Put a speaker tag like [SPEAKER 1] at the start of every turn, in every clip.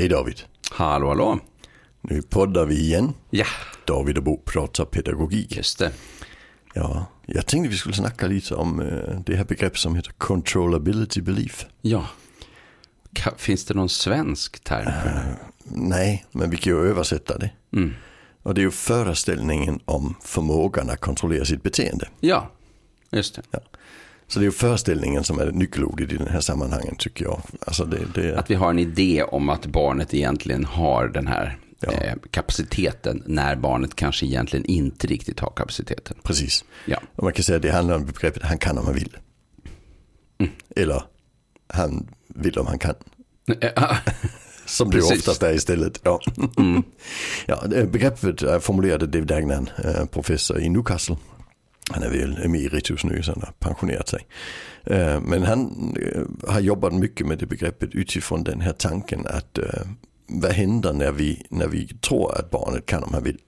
[SPEAKER 1] Hej David.
[SPEAKER 2] Hallå, hallå.
[SPEAKER 1] Nu poddar vi igen.
[SPEAKER 2] Ja,
[SPEAKER 1] David och Bo pratar pedagogik.
[SPEAKER 2] just det.
[SPEAKER 1] Ja, jag tänkte vi skulle snacka lite om eh, det här begreppet som heter controllability belief.
[SPEAKER 2] Ja. Finns det någon svensk term för det? här?
[SPEAKER 1] Nej, men vi kan ju översätta det.
[SPEAKER 2] Mm.
[SPEAKER 1] Och det är ju föreställningen om förmågan att kontrollera sitt beteende.
[SPEAKER 2] Ja, just det.
[SPEAKER 1] Så det är ju föreställningen som är nyckelordet i den här sammanhangen tycker jag. Alltså det, det,
[SPEAKER 2] Att vi har en idé om att barnet egentligen har den här
[SPEAKER 1] Ja.
[SPEAKER 2] eh, kapaciteten när barnet kanske egentligen inte riktigt har kapaciteten.
[SPEAKER 1] precis.
[SPEAKER 2] Ja,
[SPEAKER 1] Och man kan säga att det handlar om begreppet han kan om han vill. Eller han vill om han kan. Som det oftast är istället. Ja. ja, det begreppet formulerade David Dagnan, eh, professor i Newcastle. Han är väl emeritus nu, så han har pensionerat sig. Eh, Men han eh, har jobbat mycket med det begreppet utifrån den här tanken att eh, vad händer när vi, när vi tror att barnet kan om han vill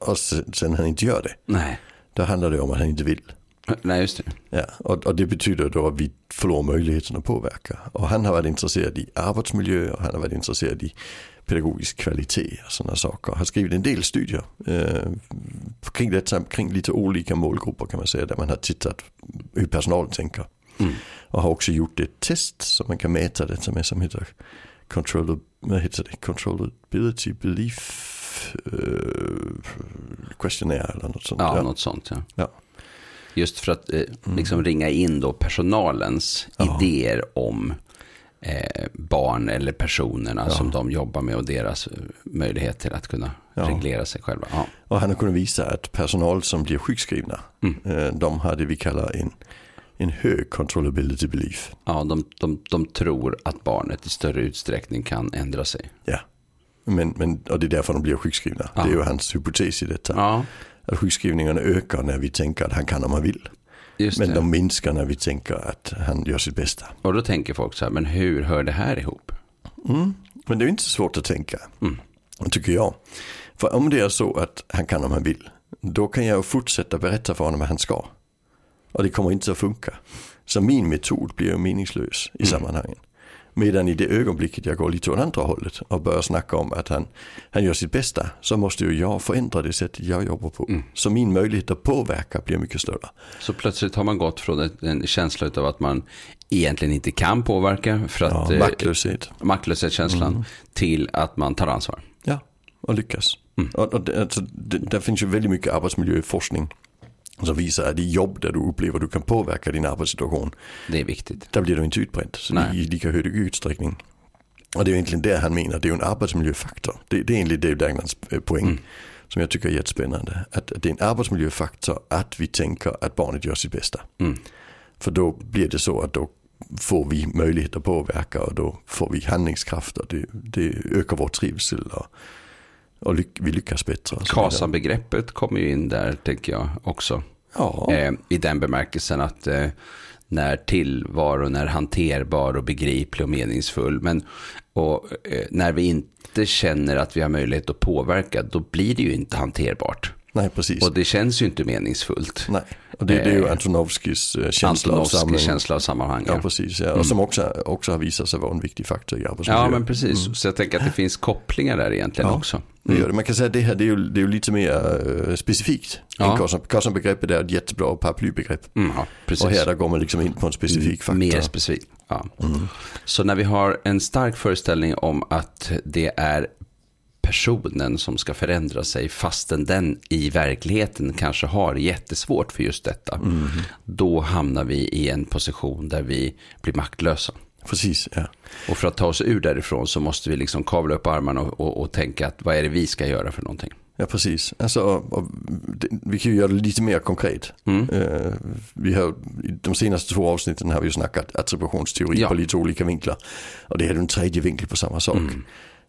[SPEAKER 1] och sen, sen han inte gör det.
[SPEAKER 2] nej.
[SPEAKER 1] Då handlar det om att han inte vill.
[SPEAKER 2] Nej, just det.
[SPEAKER 1] Ja, och, och det betyder då att vi förlorar möjligheten att påverka. Och han har varit intresserad i arbetsmiljö och han har varit intresserad i pedagogisk kvalitet och sådana saker. Har skrivit en del studier eh, kring detta, kring lite olika målgrupper kan man säga, där man har tittat hur personalen tänker.
[SPEAKER 2] Mm.
[SPEAKER 1] Och har också gjort ett test som man kan mäta detta med som heter controller, vad heter det? Controllability Belief eh, Questionnaire eller något sånt.
[SPEAKER 2] Ja, något sånt. Ja.
[SPEAKER 1] Ja.
[SPEAKER 2] Just för att eh, liksom ringa in då personalens
[SPEAKER 1] Ja.
[SPEAKER 2] idéer om eh, barn eller personerna som de jobbar med och deras eh, möjligheter att kunna
[SPEAKER 1] Ja.
[SPEAKER 2] reglera sig själva. Ja.
[SPEAKER 1] Och han har kunnat visa att personal som blir sjukskrivna, eh, de har det vi kallar en, en hög controllability belief.
[SPEAKER 2] Ja, de, de, de tror att barnet i större utsträckning kan ändra sig.
[SPEAKER 1] Ja. Men, men, och det är därför de blir sjukskrivna. Det är ju hans hypotes i detta.
[SPEAKER 2] Ja,
[SPEAKER 1] Att sjukskrivningarna ökar när vi tänker att han kan om han vill.
[SPEAKER 2] just
[SPEAKER 1] Men
[SPEAKER 2] det.
[SPEAKER 1] de minskar när vi tänker att han gör sitt bästa.
[SPEAKER 2] Och då tänker folk så här, men hur hör det här ihop?
[SPEAKER 1] Men det är inte så svårt att tänka, tycker jag. För om det är så att han kan om han vill, då kan jag fortsätta berätta för honom vad han ska. Och det kommer inte att funka. Så min metod blir meningslös i sammanhangen. Medan i det ögonblicket jag går lite åt andra hållet och börjar snacka om att han, han gör sitt bästa så måste ju jag förändra det sättet jag jobbar på. Så min möjlighet att påverka blir mycket större.
[SPEAKER 2] Så plötsligt har man gått från en, känsla av att man egentligen inte kan påverka för att
[SPEAKER 1] Ja,
[SPEAKER 2] eh,
[SPEAKER 1] maktlöshet.
[SPEAKER 2] maktlöshetskänslan till att man tar ansvar.
[SPEAKER 1] Ja, och lyckas. Och, och det, alltså, det, där finns ju väldigt mycket arbetsmiljöforskning som visar att i jobb där du upplever att du kan påverka din arbetssituation,
[SPEAKER 2] Det är viktigt.
[SPEAKER 1] där blir du inte utbränd. Så
[SPEAKER 2] Nej.
[SPEAKER 1] i lika hög utsträckning. Och det är egentligen det han menar, det är ju en arbetsmiljöfaktor. Det, det är enligt Dave Dagnans eh, poäng. Som jag tycker är jättespännande. Att, att det är en arbetsmiljöfaktor att vi tänker att barnet gör sitt bästa.
[SPEAKER 2] Mm.
[SPEAKER 1] För då blir det så att då får vi möjlighet att påverka och då får vi handlingskraft och det, det ökar vår trivsel och, och lyck, vi lyckas bättre. och så vidare.
[SPEAKER 2] KASA-begreppet kommer ju in där, tänker jag också.
[SPEAKER 1] Ja,
[SPEAKER 2] Eh, I den bemärkelsen att eh, när tillvaron är hanterbar och begriplig och meningsfull. Men och, eh, när vi inte känner att vi har möjlighet att påverka, då blir det ju inte hanterbart.
[SPEAKER 1] nej precis.
[SPEAKER 2] Och det känns ju inte meningsfullt.
[SPEAKER 1] nej. Och det, det är ju
[SPEAKER 2] Eh,
[SPEAKER 1] Antonovskis eh, känsla av
[SPEAKER 2] Antonovskis
[SPEAKER 1] samling.
[SPEAKER 2] känsla av sammanhang.
[SPEAKER 1] Ja,
[SPEAKER 2] Ja.
[SPEAKER 1] precis. Ja. Och som också, också har visat sig vara en viktig faktor i arbetsmiljön.
[SPEAKER 2] ja, men precis. Så jag tänker att det finns kopplingar där egentligen
[SPEAKER 1] Ja.
[SPEAKER 2] också.
[SPEAKER 1] Det. Man kan säga att det här det är ju, det är ju lite mer eh, specifikt.
[SPEAKER 2] Ja.
[SPEAKER 1] Carson-begreppet är ett jättebra paraplybegrepp.
[SPEAKER 2] Mm, ja.
[SPEAKER 1] Och här där går man liksom in på en specifik faktor.
[SPEAKER 2] Mer specifikt. Ja. Så när vi har en stark föreställning om att det är personen som ska förändra sig fastän den i verkligheten kanske har jättesvårt för just detta. Då hamnar vi i en position där vi blir maktlösa.
[SPEAKER 1] Precis, ja.
[SPEAKER 2] Och för att ta oss ur därifrån så måste vi liksom kavla upp armarna och, och, och tänka att vad är det vi ska göra för någonting.
[SPEAKER 1] Ja, precis. Alltså, vi kan ju göra det lite mer konkret.
[SPEAKER 2] Mm.
[SPEAKER 1] Eh, vi har, de senaste två avsnitten har vi ju snackat attributionsteori
[SPEAKER 2] Ja.
[SPEAKER 1] på lite olika vinklar. Och det här är en tredje vinkel på samma sak.
[SPEAKER 2] Mm.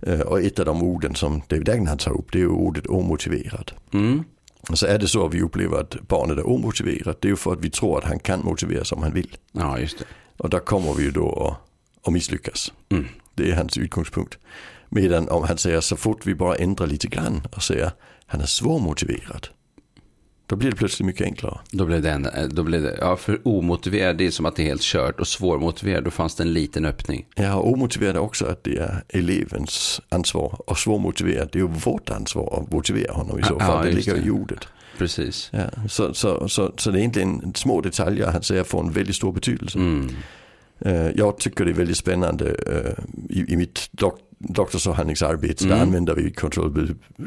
[SPEAKER 1] Eh, och ett av de orden som David Agnan tar upp det är ordet omotiverad.
[SPEAKER 2] Mm.
[SPEAKER 1] Så är det så att vi upplever att barnet är omotiverat. Det är ju för att vi tror att han kan motiveras om han vill.
[SPEAKER 2] Ja, just det.
[SPEAKER 1] Och där kommer vi ju då att, att misslyckas.
[SPEAKER 2] Mm.
[SPEAKER 1] Det är hans utgångspunkt. Medan om han säger så fort vi bara ändrar lite grann och säger han är svårmotiverad. Då blir det plötsligt mycket enklare.
[SPEAKER 2] Då blev det, en, eh, då blev det ja, för omotiverad, det är som att det är helt kört. Och svårmotiverad, då fanns det en liten öppning.
[SPEAKER 1] Ja, omotiverad också att det är elevens ansvar. Och svårmotiverad, det är ju vårt ansvar att motivera honom i så fall.
[SPEAKER 2] Ja,
[SPEAKER 1] det ligger i
[SPEAKER 2] det.
[SPEAKER 1] ordet.
[SPEAKER 2] Precis.
[SPEAKER 1] Ja, så, så, så, så det är egentligen små detaljer han säger får en väldigt stor betydelse.
[SPEAKER 2] Mm.
[SPEAKER 1] Eh, Jag tycker det är väldigt spännande eh, i, i mitt dok doktorsavhandlingsarbete.
[SPEAKER 2] Mm.
[SPEAKER 1] Där använder vi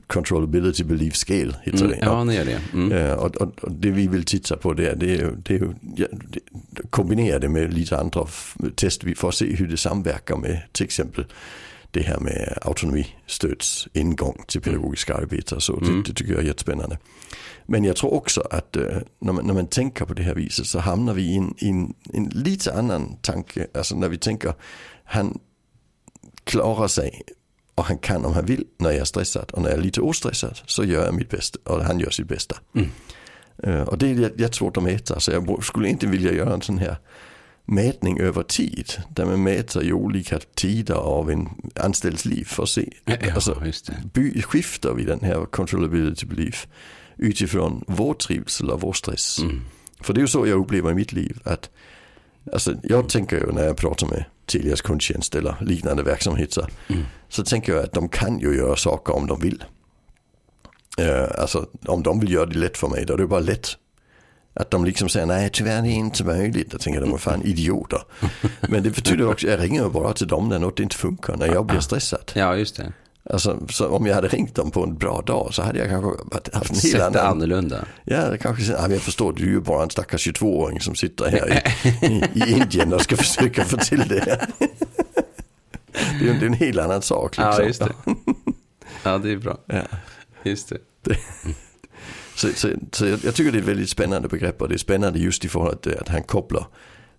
[SPEAKER 1] controllability, belief scale. Heter
[SPEAKER 2] Mm.
[SPEAKER 1] det.
[SPEAKER 2] Ja, ni gör det. Mm.
[SPEAKER 1] Eh, och, och, och det vi vill titta på det, det är det är ja, det, kombinera det med lite andra test vi får se hur det samverkar med till exempel det här med autonomistöds ingång till pedagogiska arbete. och Så
[SPEAKER 2] Mm.
[SPEAKER 1] det, det tycker jag är jättespännande. Men jag tror också att eh, när, man, när man tänker på det här viset så hamnar vi i en, i en, en lite annan tanke. Alltså när vi tänker, han klarar sig och han kan om han vill när jag är stressad. Och när jag är lite ostressad så gör jag mitt bästa och han gör sitt bästa.
[SPEAKER 2] Mm.
[SPEAKER 1] Och det är jät- jättesvårt att mäta. Så jag skulle inte vilja göra en sån här mätning över tid. Där man mäter i olika tider av en anställds liv för att se.
[SPEAKER 2] Ja,
[SPEAKER 1] alltså, skiftar vi den här controllability belief utifrån vår trivsel och vår stress.
[SPEAKER 2] Mm.
[SPEAKER 1] För det är ju så jag upplever i mitt liv. att alltså, Jag tänker ju när jag pratar med Telias kundtjänst eller liknande verksamheter.
[SPEAKER 2] Mm.
[SPEAKER 1] Så tänker jag att de kan ju göra saker om de vill. Eh, alltså om de vill göra det lätt för mig då är det bara lätt. Att de liksom säger nej tyvärr det är inte möjligt. Då tänker jag de är fan idioter. Men det betyder också, jag ringer bara till dem när något inte funkar. När jag blir stressad.
[SPEAKER 2] Ja, just det.
[SPEAKER 1] Alltså, så om jag hade ringt dem på en bra dag så hade jag kanske haft en
[SPEAKER 2] Sätt
[SPEAKER 1] helt
[SPEAKER 2] det
[SPEAKER 1] annan.
[SPEAKER 2] annorlunda.
[SPEAKER 1] Ja, det kanske, ja, jag förstår, du är ju bara en stackars 22-åring som sitter här i, i, i Indien och ska försöka få till det. Det är ju det en helt annan sak. Liksom.
[SPEAKER 2] Ja, just det. Ja, det är bra.
[SPEAKER 1] Ja.
[SPEAKER 2] Just det.
[SPEAKER 1] Så, så, så jag, jag tycker det är ett väldigt spännande begrepp och det är spännande just i förhållande till att han kopplar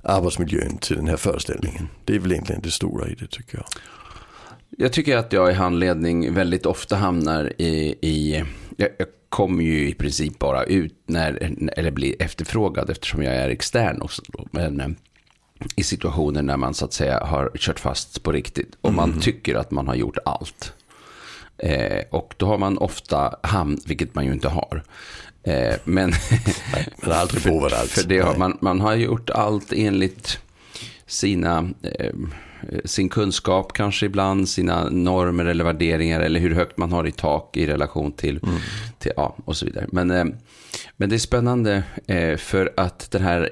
[SPEAKER 1] arbetsmiljön till den här föreställningen. Det är väl egentligen det stora i det tycker jag.
[SPEAKER 2] Jag tycker att jag i handledning väldigt ofta hamnar i, i jag, jag kommer ju i princip bara ut när, eller blir efterfrågad eftersom jag är extern också. Då. Men eh, i situationer när man så att säga har kört fast på riktigt och man tycker att man har gjort allt. Eh, och då har man ofta hamn, vilket man ju inte har. Eh, men
[SPEAKER 1] Man har aldrig provat allt.
[SPEAKER 2] för det har, man, man har gjort allt enligt sina, eh, sin kunskap kanske ibland, sina normer eller värderingar eller hur högt man har i tak i relation till,
[SPEAKER 1] Mm.
[SPEAKER 2] till ja, och så vidare. Men, eh, men det är spännande eh, för att den här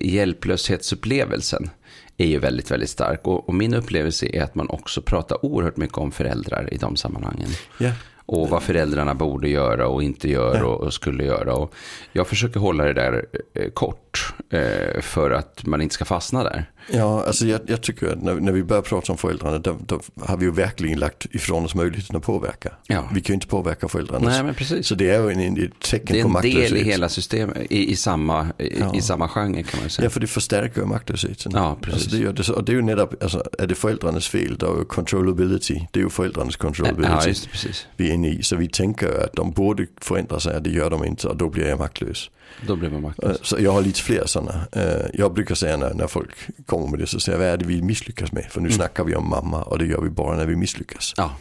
[SPEAKER 2] hjälplöshetsupplevelsen är ju väldigt, väldigt stark. Och, min upplevelse är att man också pratar oerhört mycket om föräldrar i de sammanhangen.
[SPEAKER 1] Ja.
[SPEAKER 2] Och vad föräldrarna borde göra och inte gör och, och skulle göra. Och jag försöker hålla det där eh, kort eh, för att man inte ska fastna där.
[SPEAKER 1] Ja, alltså jag, jag tycker att när, när vi börjar prata om föräldrarna då, då har vi ju verkligen lagt ifrån oss möjligheten att påverka.
[SPEAKER 2] Ja.
[SPEAKER 1] Vi kan ju inte påverka föräldrarna.
[SPEAKER 2] Nej, men precis.
[SPEAKER 1] Så det är ju en, en, ett tecken
[SPEAKER 2] Det är
[SPEAKER 1] på
[SPEAKER 2] en
[SPEAKER 1] maktlöshet.
[SPEAKER 2] del i hela systemet, i, i, samma, i,
[SPEAKER 1] Ja.
[SPEAKER 2] i samma genre kan man ju säga.
[SPEAKER 1] Ja, för det förstärker ju maktlösheten.
[SPEAKER 2] Ja, precis.
[SPEAKER 1] Alltså det, gör det, och det är ju netop, alltså, är det föräldrarnas fel, då är ju controllability, det är ju föräldrarnas controllability
[SPEAKER 2] Ja, just det, precis.
[SPEAKER 1] vi är inne i. Så vi tänker att de borde förändra sig, det gör de inte och då blir jag maktlös.
[SPEAKER 2] Då blir man
[SPEAKER 1] Eh,
[SPEAKER 2] maktlös.
[SPEAKER 1] Så jag har lite fler sådana. Eh, Jag brukar säga när, när folk kommer med det så säger jag, vad är det vi misslyckas med? För nu
[SPEAKER 2] Mm.
[SPEAKER 1] snackar vi om mamma och det gör vi bara när vi misslyckas.
[SPEAKER 2] Ja,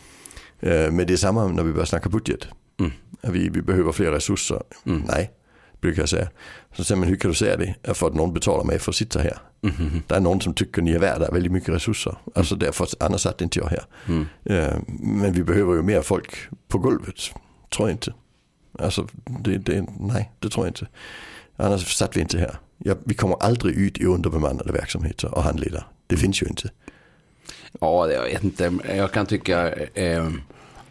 [SPEAKER 1] Eh, Men det är samma när vi börjar snacka budget.
[SPEAKER 2] Mm.
[SPEAKER 1] Vi, vi behöver fler resurser.
[SPEAKER 2] Mm.
[SPEAKER 1] Nej, brukar jag säga. Så säger man, hur kan du säga det? För att någon betalar mig för att sitta här.
[SPEAKER 2] Mhm.
[SPEAKER 1] Det är någon som tycker ni är värda väldigt mycket resurser. Alltså därför, annars satt inte jag här.
[SPEAKER 2] Mm.
[SPEAKER 1] Eh, Men vi behöver ju mer folk på golvet. Tror jag inte. Alltså, det, det, nej, det tror jag inte. Annars satt vi inte här. Ja, vi kommer aldrig ut i underbemannade verksamheter och handledare. Det finns ju inte.
[SPEAKER 2] Ja, jag vet inte. Jag kan tycka eh,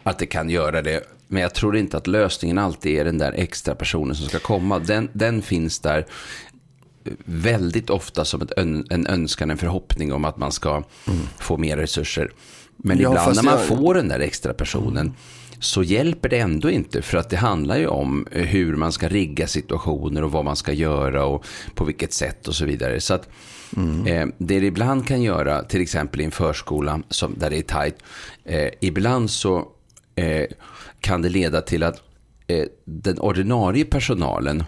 [SPEAKER 2] att det kan göra det. Men jag tror inte att lösningen alltid är den där extra personen som ska komma. Den, den finns där väldigt ofta som ön, en önskan, en förhoppning om att man ska få mer resurser. Men
[SPEAKER 1] Ja,
[SPEAKER 2] ibland när man
[SPEAKER 1] jag-
[SPEAKER 2] får den där extra personen så hjälper det ändå inte. För att det handlar ju om hur man ska rigga situationer och vad man ska göra och på vilket sätt och så vidare. Så att eh, det det ibland kan göra, till exempel i en förskola som, där det är tajt, eh, ibland så eh, kan det leda till att eh, den ordinarie personalen,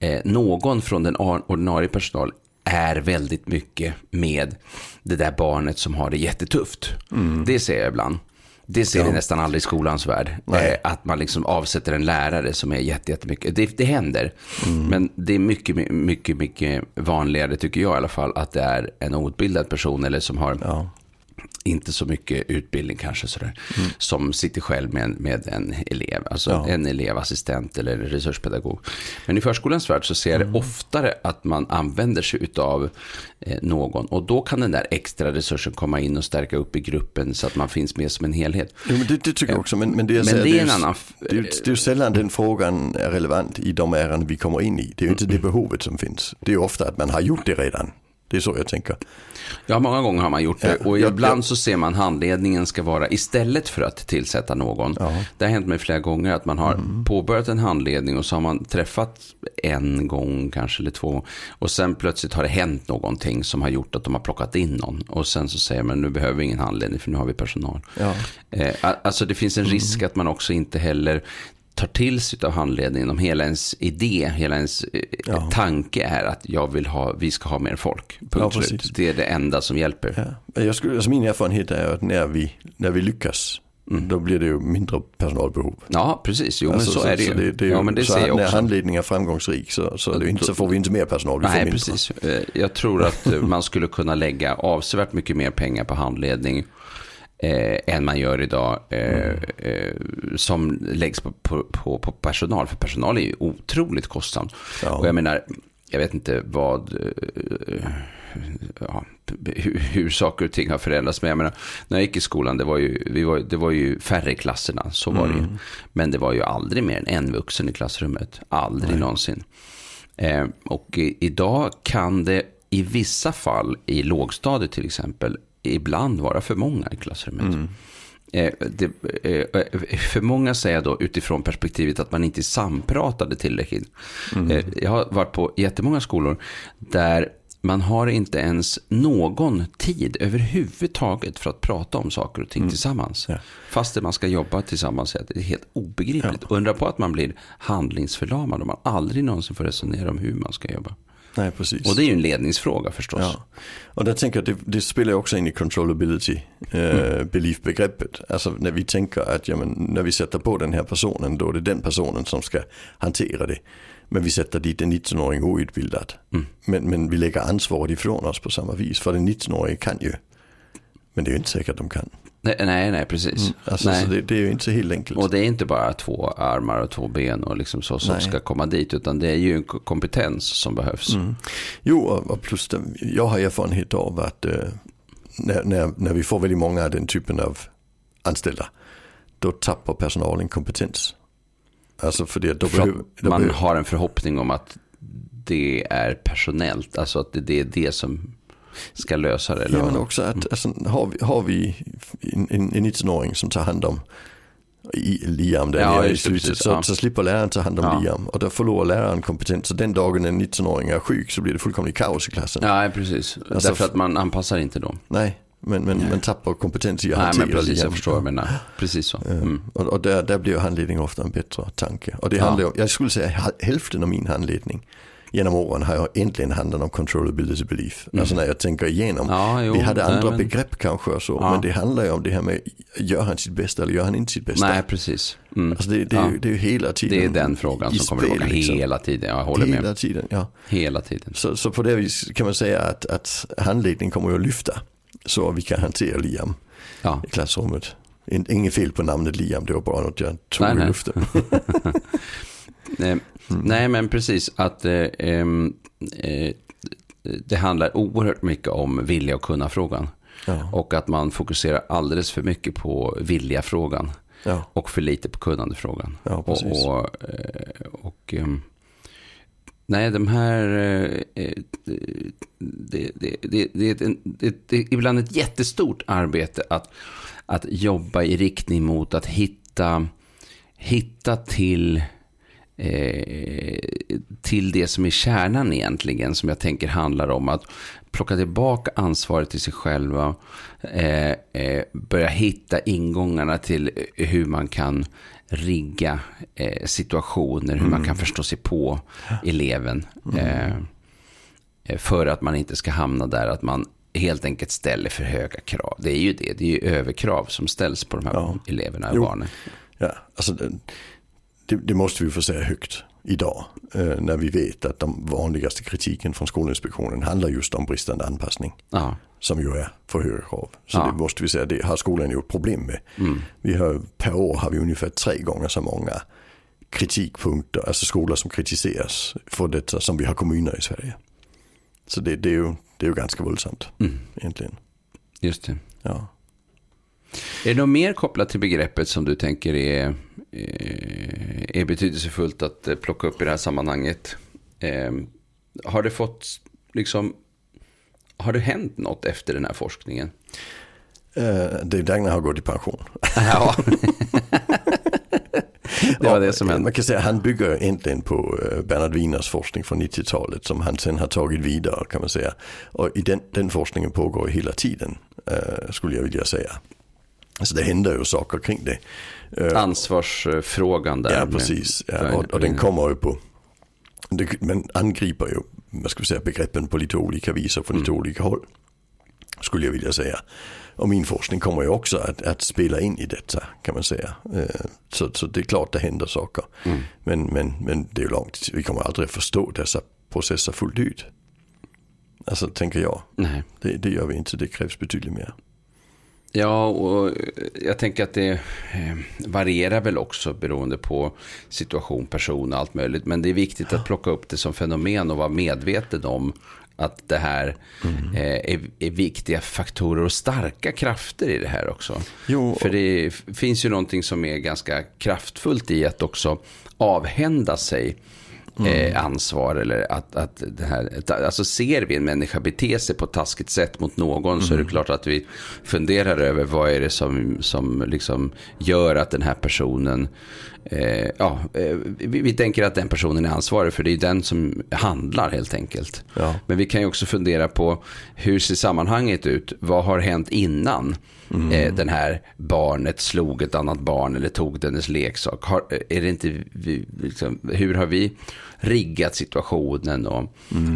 [SPEAKER 2] eh, någon från den or- ordinarie personal är väldigt mycket med det där barnet som har det jättetufft. Det ser jag ibland. Det ser vi nästan aldrig i skolans värld. Eh, att man liksom avsätter en lärare som är jättemycket. Det, det händer. Mm. Men det är mycket, mycket, mycket vanligare, tycker jag i alla fall, att det är en outbildad person eller som har ja inte så mycket utbildning kanske sådär, mm. som sitter själv med, med en elev, alltså ja. en elevassistent eller resurspedagog. Men i förskolans värld så ser jag mm. det oftare att man använder sig av eh, någon och då kan den där extra resursen komma in och stärka upp i gruppen så att man finns med som en helhet.
[SPEAKER 1] Jo, men det, det tycker jag också, men, men det, jag men säger, det är en annan... Det är, det är ju sällan den frågan är relevant i de ärenden vi kommer in i. Det är ju inte mm. det behovet som finns. Det är ju ofta att man har gjort det redan. Det är så jag tänker.
[SPEAKER 2] Ja, många gånger har man gjort det. Och ja, ibland så ser man handledningen ska vara, istället för att tillsätta någon. Ja. Det har hänt mig flera gånger att man har mm. påbörjat en handledning och så har man träffat en gång kanske eller två. Och sen plötsligt har det hänt någonting som har gjort att de har plockat in någon. Och sen så säger man nu behöver vi ingen handledning för nu har vi personal. Ja. Eh, alltså det finns en risk mm. att man också inte heller tar till sig av handledningen, om hela ens idé, hela ens eh, ja. tanke är att jag vill ha, vi ska ha mer folk. Punkt ja, slut. Det är det enda som hjälper.
[SPEAKER 1] Ja. Jag skulle, alltså min erfarenhet är att när vi, när vi lyckas Mm. Då blir det ju mindre personalbehov.
[SPEAKER 2] Ja, precis. Jo, alltså, men så, så, är det ju. Det, det är ju ja, men det så också.
[SPEAKER 1] När handledningen är framgångsrik så, så, inte, så, får vi inte mer personal.
[SPEAKER 2] Nej, precis. Eh, jag tror att eh, man skulle kunna lägga avsevärt mycket mer pengar på handledning eh, än man gör idag eh, mm. eh, som läggs på, på, på, på, personal. För personal är ju otroligt kostsamt. Ja. Och jag menar, jag vet inte vad, eh, ja, hur, hur, saker och ting har förändrats. Men jag menar, när jag gick i skolan, det var ju, vi var, det var ju färre i klasserna, så var mm. det ju. Mm. Men det var ju aldrig mer än en vuxen i klassrummet, aldrig Nej. någonsin. Eh, och i, idag kan det i vissa fall, i lågstadiet till exempel, ibland vara för många i klassrummet. Mm. Eh, det, eh, för många säger då utifrån perspektivet att man inte sampratade tillräckligt. Mm. Eh, jag har varit på jättemånga skolor där man har inte ens någon tid överhuvudtaget för att prata om saker och ting mm. tillsammans. Ja. Fast man ska jobba tillsammans. Det är helt obegripligt. Ja. Undra på att man blir handlingsförlamad om man aldrig någonsin får resonera om hur man ska jobba.
[SPEAKER 1] Nej, precis.
[SPEAKER 2] Och det är ju en ledningsfråga förstås. Ja.
[SPEAKER 1] Och där tänker jag, det, det spelar också in i controllability eh, mm. belief-begreppet. Alltså när vi tänker att ja, men, när vi sätter på den här personen, då är det den personen som ska hantera det. Men vi sätter dit en 19-åring outbildad. Mm. Men, men vi lägger ansvaret ifrån oss på samma vis. För den 19-åringen kan ju. Men det är ju inte säkert att de kan.
[SPEAKER 2] Nej, nej, nej precis. Mm,
[SPEAKER 1] alltså,
[SPEAKER 2] nej.
[SPEAKER 1] Det, det, är ju inte så helt enkelt.
[SPEAKER 2] Och det är inte bara två armar och två ben och liksom så som nej. ska komma dit, utan det är ju en kompetens som behövs. Mm.
[SPEAKER 1] Jo, och plus det, jag har erfarenhet av att eh, när, när, när vi får väldigt många av den typen av anställda, då tappar personalen kompetens.
[SPEAKER 2] Alltså för det, då för behöver, då man behöver... har en förhoppning om att det är personellt, alltså att det, det är det som ska lösa det.
[SPEAKER 1] Eller? Ja, men också att alltså, har vi, har vi en, en 19-åring som tar hand om i Liam där ja, i slutet precis, så, ja. så slipper läraren ta hand om ja. Liam och då förlorar läraren kompetens. Så den dagen en 19-åring är sjuk så blir det fullkomligt kaos i klassen.
[SPEAKER 2] Ja, precis. Alltså, Därför att man anpassar inte då.
[SPEAKER 1] Nej, men, men man tappar kompetens i att hantera
[SPEAKER 2] Nej, men precis, Liam. jag förstår du menar. Precis så.
[SPEAKER 1] Mm. Och, och där, där blir handledning ofta en bättre tanke. Och det handlar om, jag skulle säga hälften av min handledning genom åren har jag egentligen handlat om controllability belief. Mm. Alltså när jag tänker igenom. Ja, jo, vi hade andra men... begrepp kanske och så. Ja. Men det handlar ju om det här med, gör han sitt bästa eller gör han inte sitt bästa?
[SPEAKER 2] Nej, precis.
[SPEAKER 1] Mm. Alltså det, det, ja. är ju, det är ju hela tiden.
[SPEAKER 2] Det är den frågan som kommer igång liksom. hela tiden. Jag håller
[SPEAKER 1] hela
[SPEAKER 2] med.
[SPEAKER 1] tiden, ja.
[SPEAKER 2] Hela tiden.
[SPEAKER 1] Så, så på det vis kan man säga att, att handledning kommer att lyfta. Så vi kan hantera Liam ja. i klassrummet. Inget fel på namnet Liam, det var bara något jag tog nej, i luften.
[SPEAKER 2] nej, Mm. Nej, men precis att eh, eh, det handlar oerhört mycket om vilja och kunna frågan. Ja. Och att man fokuserar alldeles för mycket på vilja frågan. Ja. Och för lite på kunnande frågan. Ja, och, och, eh, och ehm, nej, de här... Eh, eh, det, det, det, det är ibland ett jättestort arbete att, att jobba i riktning mot att hitta, hitta till Eh, till det som är kärnan egentligen, som jag tänker handlar om att plocka tillbaka ansvaret till sig själva, eh, eh, börja hitta ingångarna till hur man kan rigga eh, situationer, hur mm. man kan förstå sig på eleven. Mm. Eh, för att man inte ska hamna där att man helt enkelt ställer för höga krav. Det är ju det, det är ju överkrav som ställs på de här
[SPEAKER 1] Ja.
[SPEAKER 2] eleverna och
[SPEAKER 1] Jo.
[SPEAKER 2] barnen.
[SPEAKER 1] Ja, alltså det, det, måste vi få säga högt idag. Eh, när vi vet att den vanligaste kritiken från Skolinspektionen handlar just om bristande anpassning.
[SPEAKER 2] Ja,
[SPEAKER 1] Som ju är för höga krav. Så
[SPEAKER 2] Ja.
[SPEAKER 1] det måste vi säga, det har skolan ju ett problem med.
[SPEAKER 2] mm.
[SPEAKER 1] Vi har, per år har vi ungefär tre gånger så många kritikpunkter, alltså skolor som kritiseras för detta som vi har kommuner i Sverige. Så det, det, är, ju, det är ju ganska våldsamt
[SPEAKER 2] Mm.
[SPEAKER 1] egentligen.
[SPEAKER 2] just det.
[SPEAKER 1] Ja.
[SPEAKER 2] Är det något mer kopplat till begreppet som du tänker är, eh, är betydelsefullt att eh, plocka upp i det här sammanhanget? Eh, har det fått, liksom, har det hänt något efter den här forskningen?
[SPEAKER 1] Eh, det är Dagnar har gått i pension.
[SPEAKER 2] Ja, det var det som hände.
[SPEAKER 1] Man kan säga han bygger egentligen på Bernhard Wieners forskning från 90-talet som han sen har tagit vidare kan man säga. Och i den, den forskningen pågår hela tiden skulle jag vilja säga. Så det händer ju saker kring det. Eh,
[SPEAKER 2] Ansvarsfrågan där.
[SPEAKER 1] Ja, precis. Ja, och, och den kommer ju på, men angriper ju, vad ska vi säga, begreppen på lite olika vis och från lite olika håll. Skulle jag vilja säga. Och min forskning kommer ju också att, att spela in i detta kan man säga. Eh, Så, så det är klart det händer saker.
[SPEAKER 2] Mm.
[SPEAKER 1] Men, men, men det är ju långt, vi kommer aldrig förstå dessa processer fullt ut. Alltså tänker jag.
[SPEAKER 2] Nej.
[SPEAKER 1] Det, det gör vi inte, det krävs betydligt mer.
[SPEAKER 2] Ja, och jag tänker att det eh, varierar väl också beroende på situation, person och allt möjligt. Men det är viktigt att plocka upp det som fenomen och vara medveten om att det här
[SPEAKER 1] Mm.
[SPEAKER 2] eh, är, är viktiga faktorer och starka krafter i det här också.
[SPEAKER 1] Jo,
[SPEAKER 2] För det finns ju någonting som är ganska kraftfullt i att också avhända sig eh, ansvar. Eller att, att det här, alltså ser vi en människa bete sig på ett taskigt sätt mot någon så är det klart att vi funderar över vad är det som, som liksom gör att den här personen Eh, ja, eh, vi, vi tänker att den personen är ansvarig för det är den som handlar helt enkelt.
[SPEAKER 1] Ja.
[SPEAKER 2] Men vi kan ju också fundera på hur ser sammanhanget ut? Vad har hänt innan eh, den här barnet slog ett annat barn eller tog dennes leksak? Har, är det inte, vi, liksom, hur har vi riggat situationen och,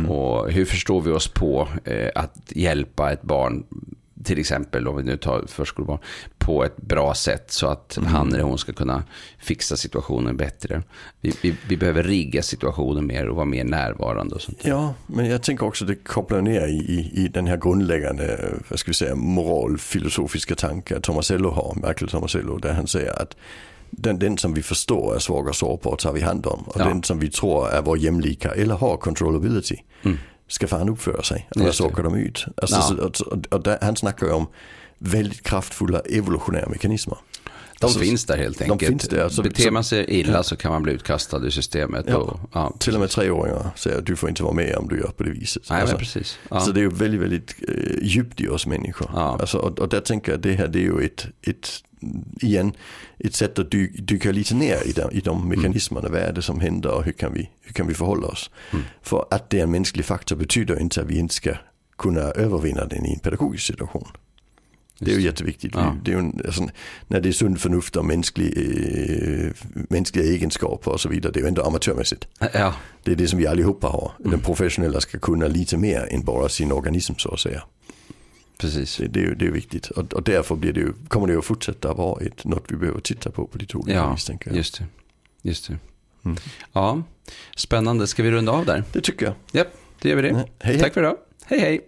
[SPEAKER 2] och hur förstår vi oss på eh, att hjälpa ett barn till exempel om vi nu tar förskolebarn, på ett bra sätt så att han eller hon ska kunna fixa situationen bättre. Vi, vi, vi behöver rigga situationen mer och vara mer närvarande och sånt.
[SPEAKER 1] Ja, men jag tänker också det kopplar ner i, i, den här grundläggande, vad ska vi säga, moralfilosofiska tankar Tomasello har, Michael Tomasello, där han säger att den, den som vi förstår är svag och sårbar tar vi hand om. Och
[SPEAKER 2] Ja.
[SPEAKER 1] den som vi tror är vår jämlika eller har controllability ska fan uppföra sig. Annars
[SPEAKER 2] Just det.
[SPEAKER 1] åker de ut. Alltså,
[SPEAKER 2] Ja.
[SPEAKER 1] så, och, och där, han snackar ju om väldigt kraftfulla evolutionära mekanismer.
[SPEAKER 2] De
[SPEAKER 1] Alltså,
[SPEAKER 2] finns där helt
[SPEAKER 1] de
[SPEAKER 2] enkelt.
[SPEAKER 1] finns där, alltså,
[SPEAKER 2] Beter
[SPEAKER 1] så-
[SPEAKER 2] man sig illa så kan man bli utkastad ur systemet.
[SPEAKER 1] Ja.
[SPEAKER 2] Och, ja.
[SPEAKER 1] Till och med treåringar säger att du får inte vara med om du gör på det viset.
[SPEAKER 2] Nej,
[SPEAKER 1] Alltså,
[SPEAKER 2] precis. Ja.
[SPEAKER 1] Så det är ju väldigt, väldigt eh, djupt i oss människor.
[SPEAKER 2] Ja.
[SPEAKER 1] Alltså, och, och där tänker jag att det här det är ju ett, ett igen, ett sätt att dy, dyka lite ner i de, i de mekanismerna. Vad är det som händer och hur kan vi, hur kan vi förhålla oss? För att det är en mänsklig faktor betyder inte att vi inte ska kunna övervinna den i en pedagogisk situation. Det är ju jätteviktigt.
[SPEAKER 2] Ja.
[SPEAKER 1] Det är en, alltså, när det är sund förnuft och mänsklig, eh, mänskliga egenskaper och så vidare. Det är ju ändå amatörmässigt.
[SPEAKER 2] ja,
[SPEAKER 1] Det är det som vi allihopa har. Den professionella ska kunna lite mer än bara sin organism så att säga.
[SPEAKER 2] Precis.
[SPEAKER 1] Det, det, är, det är viktigt och, och därför blir det ju, kommer det att fortsätta vara ett, något vi behöver titta på på lite olika
[SPEAKER 2] Ja,
[SPEAKER 1] vis tänker jag.
[SPEAKER 2] just det. Just det.
[SPEAKER 1] Mm.
[SPEAKER 2] Ja, spännande. Ska vi runda av där?
[SPEAKER 1] Det tycker jag.
[SPEAKER 2] Ja, det gör vi det.
[SPEAKER 1] Hej, hej.
[SPEAKER 2] Tack för idag. Hej, hej.